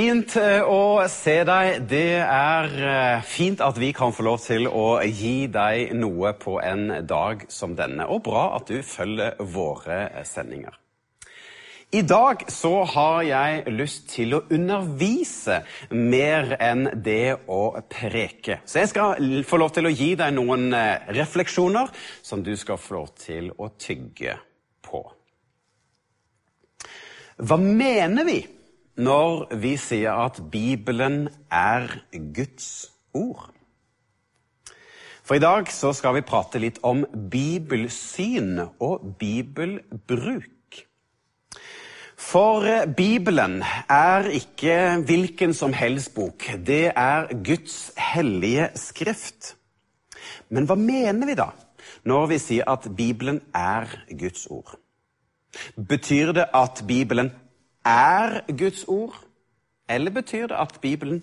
Fint eh, å se deg. Det er eh, fint at vi kan få lov til å gi deg noe på en dag som denne. Og bra at du følger våre sendinger. I dag så har jeg lyst til å undervise mer enn det å preke. Så jeg skal få lov til å gi deg noen eh, refleksjoner som du skal få lov til å tygge på. Hva mener vi når vi sier at Bibelen er Guds ord? For i dag så skal vi prate litt om bibelsyn og bibelbruk. For Bibelen er ikke hvilken som helst bok. Det er Guds hellige skrift. Men hva mener vi da når vi sier at Bibelen er Guds ord? Betyr det at Bibelen er Guds ord? Eller betyr det at Bibelen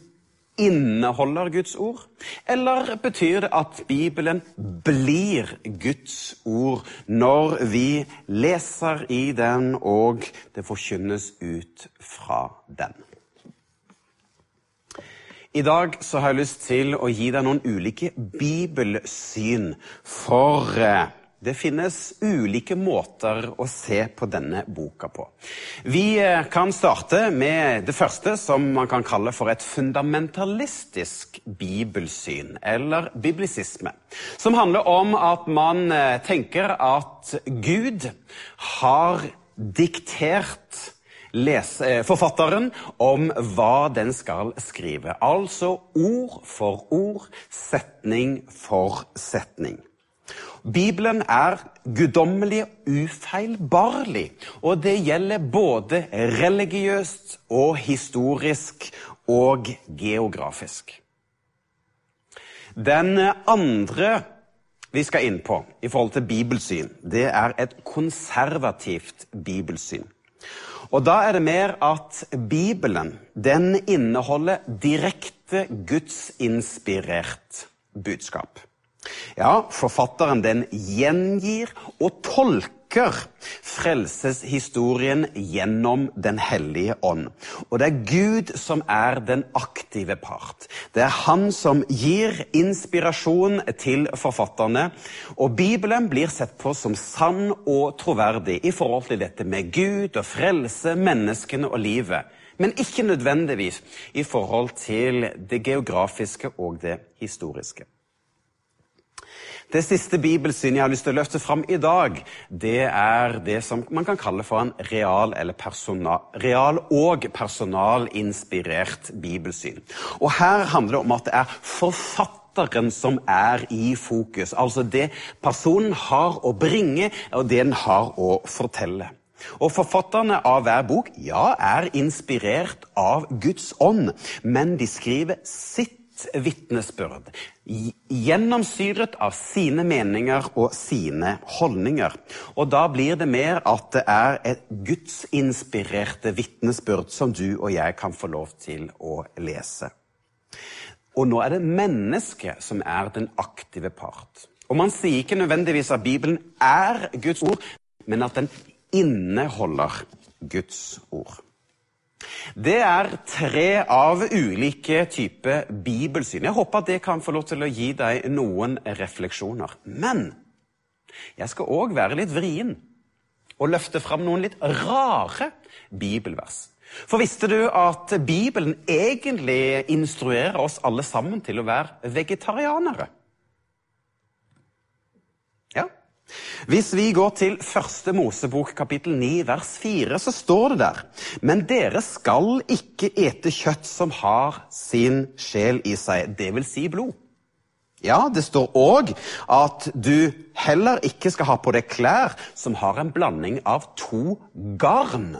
inneholder Guds ord? Eller betyr det at Bibelen blir Guds ord når vi leser i den og det forkynnes ut fra den? I dag så har jeg lyst til å gi deg noen ulike bibelsyn for det finnes ulike måter å se på denne boka på. Vi kan starte med det første som man kan kalle for et fundamentalistisk bibelsyn, eller biblisisme. Som handler om at man tenker at Gud har diktert lese, forfatteren om hva den skal skrive. Altså ord for ord, setning for setning. Bibelen er guddommelig ufeilbarlig, og det gjelder både religiøst og historisk og geografisk. Den andre vi skal inn på i forhold til bibelsyn, det er et konservativt bibelsyn. Og da er det mer at Bibelen den inneholder direkte gudsinspirert budskap. Ja, forfatteren den gjengir og tolker frelseshistorien gjennom Den hellige ånd. Og det er Gud som er den aktive part. Det er han som gir inspirasjon til forfatterne. Og Bibelen blir sett på som sann og troverdig i forhold til dette med Gud og frelse, menneskene og livet. Men ikke nødvendigvis i forhold til det geografiske og det historiske. Det siste bibelsynet jeg har lyst til å løfte fram i dag, det er det som man kan kalle for en real, personal, real og personalinspirert bibelsyn. Og Her handler det om at det er forfatteren som er i fokus. Altså det personen har å bringe, og det den har å fortelle. Og Forfatterne av hver bok ja, er inspirert av Guds ånd, men de skriver sitt vitnesbyrd, gjennomsyret av sine meninger og sine holdninger. Og da blir det mer at det er et gudsinspirerte vitnesbyrd som du og jeg kan få lov til å lese. Og nå er det mennesket som er den aktive part. Og man sier ikke nødvendigvis at Bibelen er Guds ord, men at den inneholder Guds ord. Det er tre av ulike typer bibelsyn. Jeg håper at det kan få lov til å gi deg noen refleksjoner. Men jeg skal òg være litt vrien og løfte fram noen litt rare bibelvers. For visste du at Bibelen egentlig instruerer oss alle sammen til å være vegetarianere? Ja, hvis vi går til første Mosebok kapittel 9 vers 4, så står det der Men dere skal ikke ete kjøtt som har sin sjel i seg, det vil si blod. Ja, det står òg at du heller ikke skal ha på deg klær som har en blanding av to garn.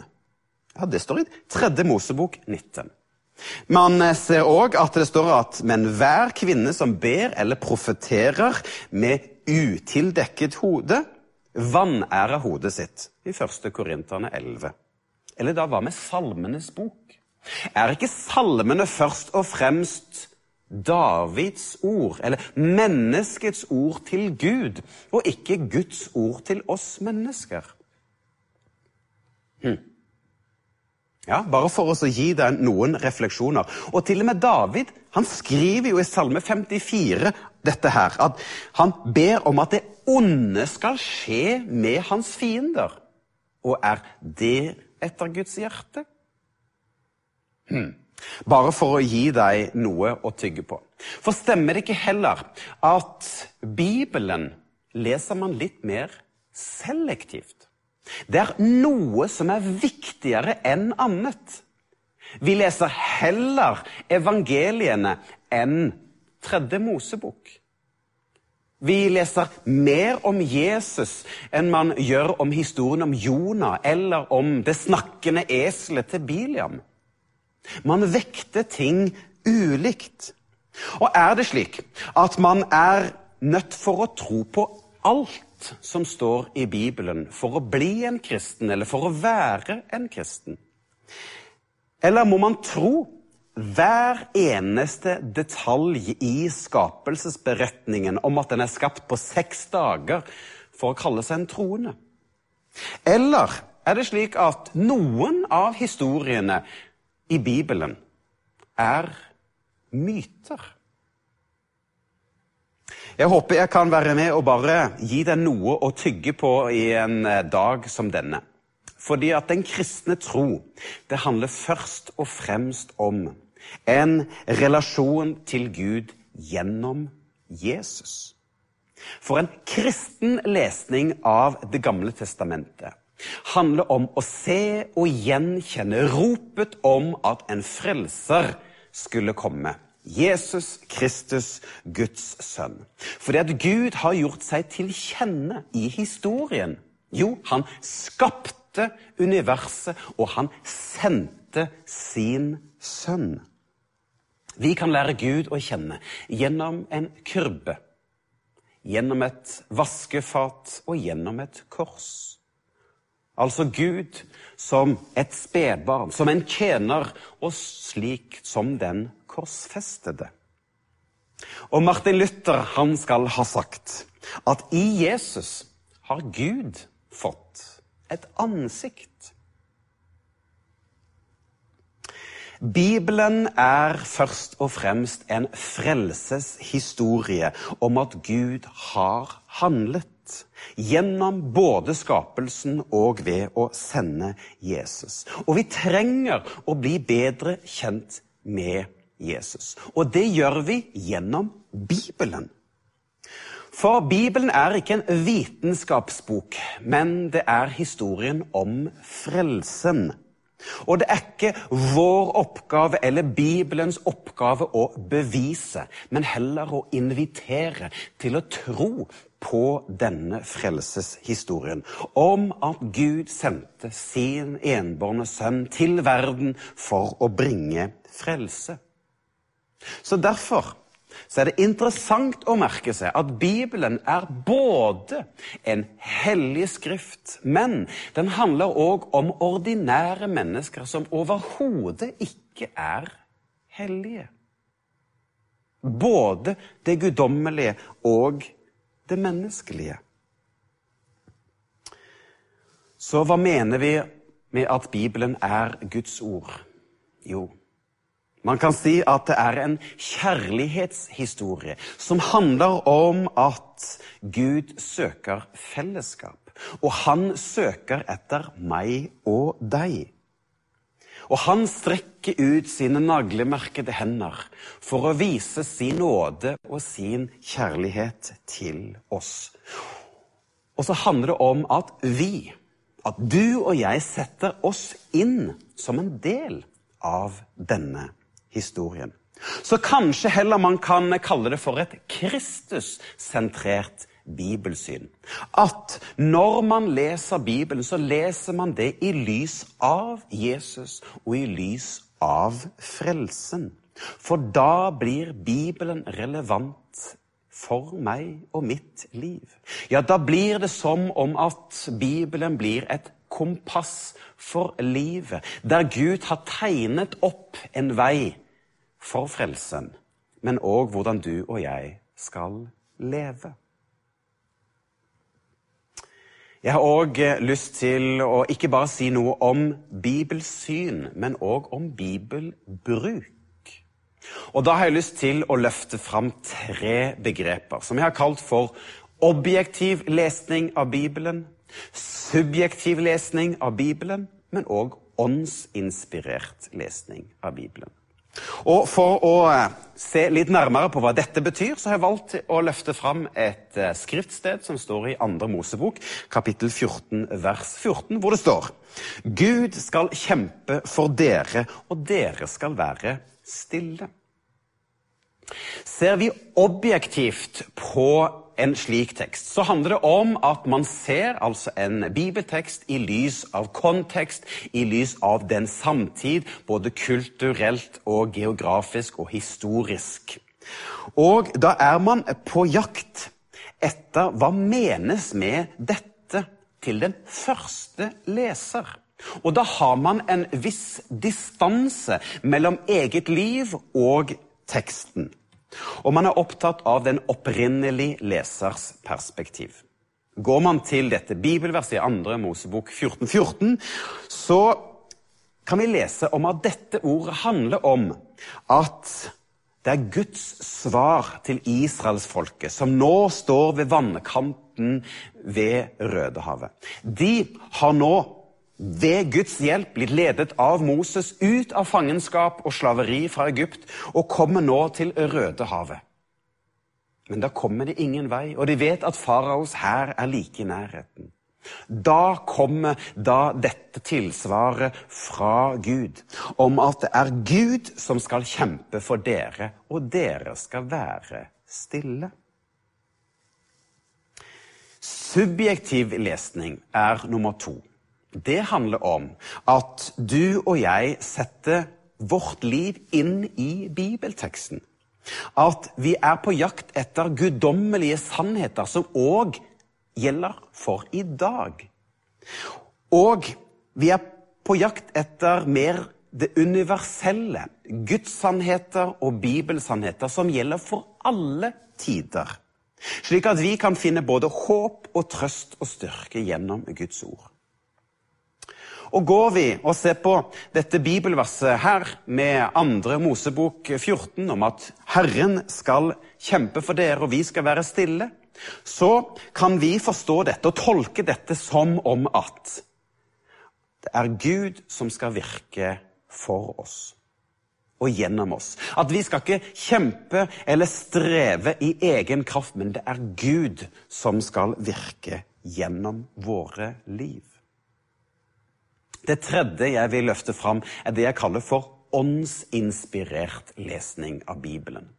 Ja, Det står i tredje Mosebok 19. Man ser òg at det står at men hver kvinne som ber eller profeterer med utildekket hode, vanærer hodet sitt. I 1. Korinterne 11. Eller da hva med Salmenes bok? Er ikke salmene først og fremst Davids ord, eller menneskets ord til Gud, og ikke Guds ord til oss mennesker? Hm. Ja, Bare for oss å gi deg noen refleksjoner. Og til og med David han skriver jo i Salme 54 dette her, at han ber om at det onde skal skje med hans fiender. Og er det etter Guds hjerte? Hmm. Bare for å gi deg noe å tygge på. For stemmer det ikke heller at Bibelen leser man litt mer selektivt? Det er noe som er viktigere enn annet. Vi leser heller evangeliene enn Tredje Mosebok. Vi leser mer om Jesus enn man gjør om historien om Jonah eller om det snakkende eselet til Biliam. Man vekter ting ulikt. Og er det slik at man er nødt for å tro på alt som står i Bibelen for å bli en kristen, eller for å være en kristen? Eller må man tro hver eneste detalj i skapelsesberetningen om at den er skapt på seks dager, for å kalle seg en troende? Eller er det slik at noen av historiene i Bibelen er myter? Jeg håper jeg kan være med og bare gi deg noe å tygge på i en eh, dag som denne. Fordi at den kristne tro, det handler først og fremst om en relasjon til Gud gjennom Jesus. For en kristen lesning av Det gamle testamentet handler om å se og gjenkjenne ropet om at en frelser skulle komme. Jesus Kristus, Guds sønn. Fordi at Gud har gjort seg til kjenne i historien. Jo, han skapte universet, og han sendte sin sønn. Vi kan lære Gud å kjenne gjennom en kurbe, gjennom et vaskefat og gjennom et kors. Altså Gud som et spedbarn, som en tjener, og slik som den korsfestede. Og Martin Luther han skal ha sagt at i Jesus har Gud fått et ansikt. Bibelen er først og fremst en frelseshistorie om at Gud har handlet. Gjennom både skapelsen og ved å sende Jesus. Og vi trenger å bli bedre kjent med Jesus. Og det gjør vi gjennom Bibelen. For Bibelen er ikke en vitenskapsbok, men det er historien om frelsen. Og det er ikke vår oppgave eller Bibelens oppgave å bevise, men heller å invitere til å tro på denne frelseshistorien. Om at Gud sendte sin enbårne sønn til verden for å bringe frelse. Så Derfor så er det interessant å merke seg at Bibelen er både en hellig skrift, men den handler òg om ordinære mennesker som overhodet ikke er hellige. Både det guddommelige og det menneskelige. Så hva mener vi med at Bibelen er Guds ord? Jo, man kan si at det er en kjærlighetshistorie som handler om at Gud søker fellesskap. Og han søker etter meg og deg. Og han strekker ut sine naglemerkede hender for å vise sin nåde og sin kjærlighet til oss. Og så handler det om at vi, at du og jeg, setter oss inn som en del av denne historien. Så kanskje heller man kan kalle det for et Kristus-sentrert bibelsyn. At når man leser Bibelen, så leser man det i lys av Jesus og i lys av frelsen. For da blir Bibelen relevant for meg og mitt liv. Ja, da blir det som om at Bibelen blir et kompass for livet, der Gud har tegnet opp en vei for frelsen, men òg hvordan du og jeg skal leve. Jeg har òg lyst til å ikke bare si noe om bibelsyn, men òg om bibelbruk. Og da har jeg lyst til å løfte fram tre begreper som jeg har kalt for objektiv lesning av Bibelen, subjektiv lesning av Bibelen, men òg åndsinspirert lesning av Bibelen. Og For å eh, se litt nærmere på hva dette betyr, så har jeg valgt å løfte fram et eh, skriftsted som står i Andre Mosebok, kapittel 14, vers 14, hvor det står Gud skal kjempe for dere, og dere skal være stille. Ser vi objektivt på en slik tekst, så handler det om at man ser altså en bibeltekst i lys av kontekst, i lys av den samtid, både kulturelt og geografisk og historisk. Og da er man på jakt etter hva menes med dette til den første leser. Og da har man en viss distanse mellom eget liv og teksten. Og man er opptatt av den opprinnelige lesers perspektiv. Går man til dette bibelverset i 2. Mosebok 14.14, 14, så kan vi lese om at dette ordet handler om at det er Guds svar til israelsfolket, som nå står ved vannkanten ved Rødehavet. De har nå ved Guds hjelp blitt ledet av Moses ut av fangenskap og slaveri fra Egypt og kommer nå til Rødehavet. Men da kommer det ingen vei, og de vet at faraos hær er like i nærheten. Da kommer da dette tilsvaret fra Gud om at det er Gud som skal kjempe for dere, og dere skal være stille. Subjektiv lesning er nummer to det handler om at du og jeg setter vårt liv inn i bibelteksten. At vi er på jakt etter guddommelige sannheter som òg gjelder for i dag. Og vi er på jakt etter mer det universelle, gudssannheter og bibelsannheter som gjelder for alle tider. Slik at vi kan finne både håp og trøst og styrke gjennom Guds ord. Og Går vi og ser på dette bibelverset her med andre Mosebok 14 om at Herren skal kjempe for dere, og vi skal være stille, så kan vi forstå dette og tolke dette som om at det er Gud som skal virke for oss og gjennom oss. At vi skal ikke kjempe eller streve i egen kraft, men det er Gud som skal virke gjennom våre liv. Det tredje jeg vil løfte fram, er det jeg kaller for åndsinspirert lesning av Bibelen.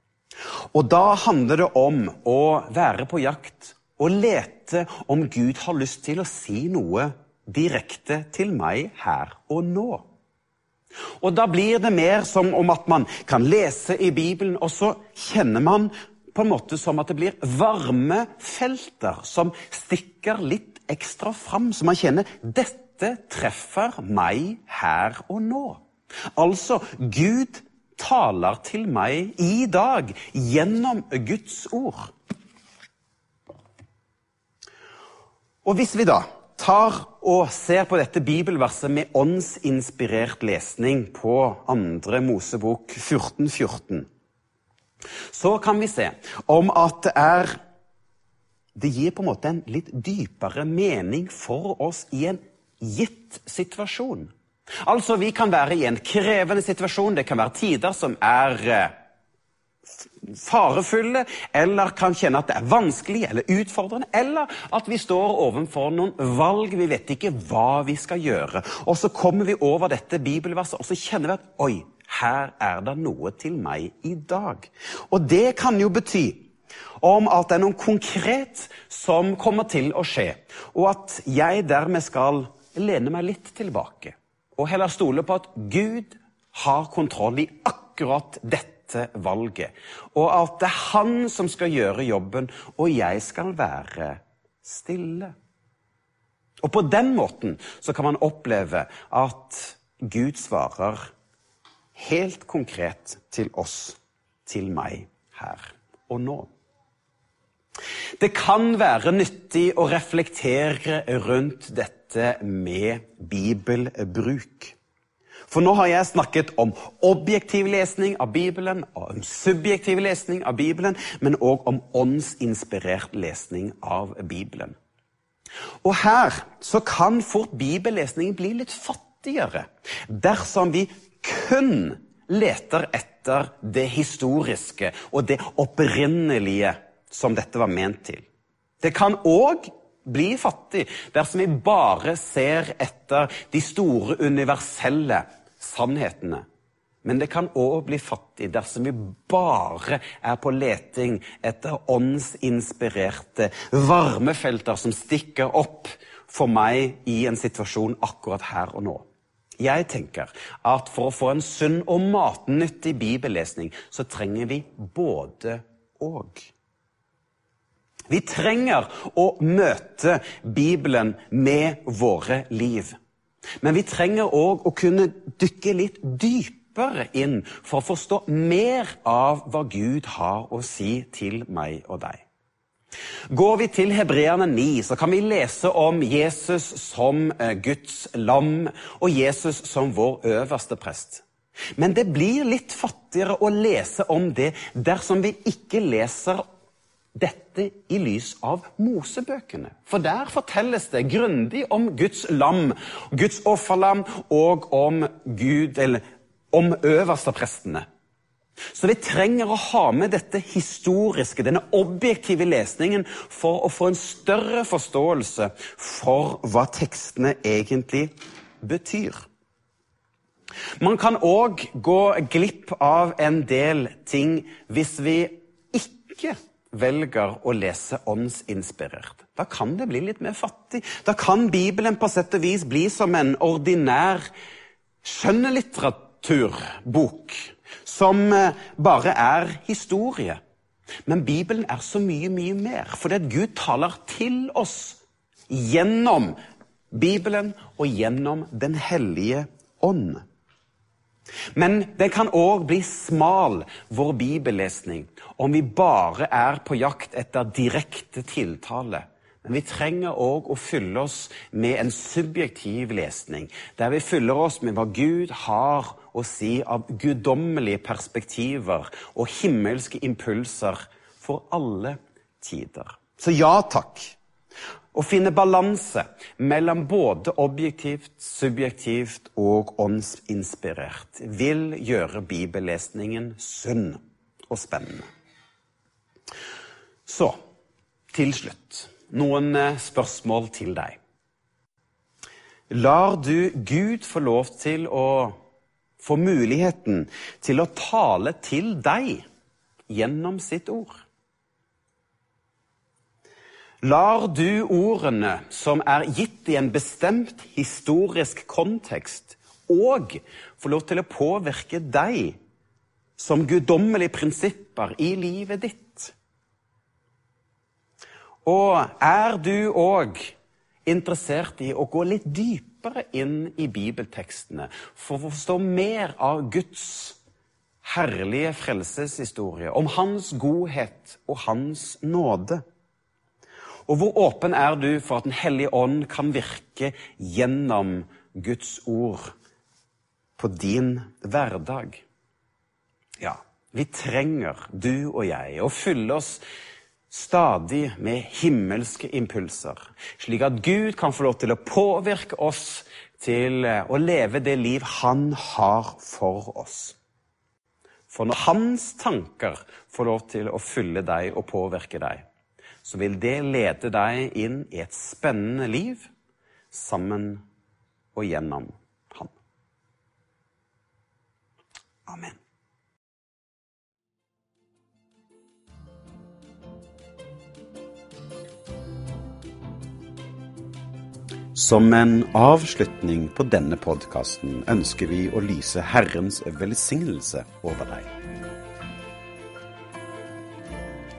Og da handler det om å være på jakt og lete om Gud har lyst til å si noe direkte til meg her og nå. Og da blir det mer som om at man kan lese i Bibelen, og så kjenner man på en måte som at det blir varme felter som stikker litt ekstra fram, så man kjenner dette dette treffer meg her og nå. Altså, Gud taler til meg i dag gjennom Guds ord. Og hvis vi da tar og ser på dette bibelverset med åndsinspirert lesning på andre Mosebok 14.14, 14, så kan vi se om at det er Det gir på en måte en litt dypere mening for oss i en gitt situasjon. Altså, vi kan være i en krevende situasjon. Det kan være tider som er eh, farefulle, eller kan kjenne at det er vanskelig eller utfordrende, eller at vi står overfor noen valg, vi vet ikke hva vi skal gjøre. Og så kommer vi over dette bibelverset, og så kjenner vi at oi, her er det noe til meg i dag. Og det kan jo bety om at det er noe konkret som kommer til å skje, og at jeg dermed skal lene meg litt tilbake og heller stole på at Gud har kontroll i akkurat dette valget. Og at det er han som skal gjøre jobben, og jeg skal være stille. Og på den måten så kan man oppleve at Gud svarer helt konkret til oss, til meg, her og nå. Det kan være nyttig å reflektere rundt dette med bibelbruk. For nå har jeg snakket om objektiv lesning av Bibelen, om subjektiv lesning av Bibelen, men òg om åndsinspirert lesning av Bibelen. Og her så kan fort bibellesningen bli litt fattigere dersom vi kun leter etter det historiske og det opprinnelige som dette var ment til. Det kan òg bli fattig dersom vi bare ser etter de store, universelle sannhetene. Men det kan òg bli fattig dersom vi bare er på leting etter åndsinspirerte varmefelter som stikker opp for meg i en situasjon akkurat her og nå. Jeg tenker at for å få en sunn og matnyttig bibellesning, så trenger vi både og. Vi trenger å møte Bibelen med våre liv. Men vi trenger òg å kunne dykke litt dypere inn for å forstå mer av hva Gud har å si til meg og deg. Går vi til Hebreerne 9, så kan vi lese om Jesus som eh, Guds lam og Jesus som vår øverste prest. Men det blir litt fattigere å lese om det dersom vi ikke leser dette i lys av Mosebøkene. For der fortelles det grundig om Guds lam, Guds offerlam, og om Gud, eller om øversteprestene. Så vi trenger å ha med dette historiske, denne objektive lesningen, for å få en større forståelse for hva tekstene egentlig betyr. Man kan òg gå glipp av en del ting hvis vi ikke velger å lese åndsinspirert. Da kan det bli litt mer fattig. Da kan Bibelen på sett og vis bli som en ordinær skjønnlitteraturbok som eh, bare er historie. Men Bibelen er så mye, mye mer, fordi at Gud taler til oss gjennom Bibelen og gjennom Den hellige ånd. Men den kan òg bli smal, vår bibellesning, om vi bare er på jakt etter direkte tiltale. Men vi trenger òg å fylle oss med en subjektiv lesning, der vi fyller oss med hva Gud har å si av guddommelige perspektiver og himmelske impulser for alle tider. Så ja takk. Å finne balanse mellom både objektivt, subjektivt og åndsinspirert vil gjøre bibellesningen sunn og spennende. Så til slutt noen eh, spørsmål til deg. Lar du Gud få lov til å få muligheten til å tale til deg gjennom sitt ord? Lar du ordene som er gitt i en bestemt historisk kontekst, og få lov til å påvirke deg som guddommelige prinsipper i livet ditt? Og er du òg interessert i å gå litt dypere inn i bibeltekstene for å forstå mer av Guds herlige frelseshistorie, om Hans godhet og Hans nåde? Og hvor åpen er du for at Den hellige ånd kan virke gjennom Guds ord på din hverdag? Ja, vi trenger, du og jeg, å fylle oss stadig med himmelske impulser, slik at Gud kan få lov til å påvirke oss til eh, å leve det liv han har for oss. For når hans tanker får lov til å fylle deg og påvirke deg, så vil det lede deg inn i et spennende liv sammen og gjennom Han. Amen. Som en avslutning på denne podkasten ønsker vi å lyse Herrens velsignelse over deg.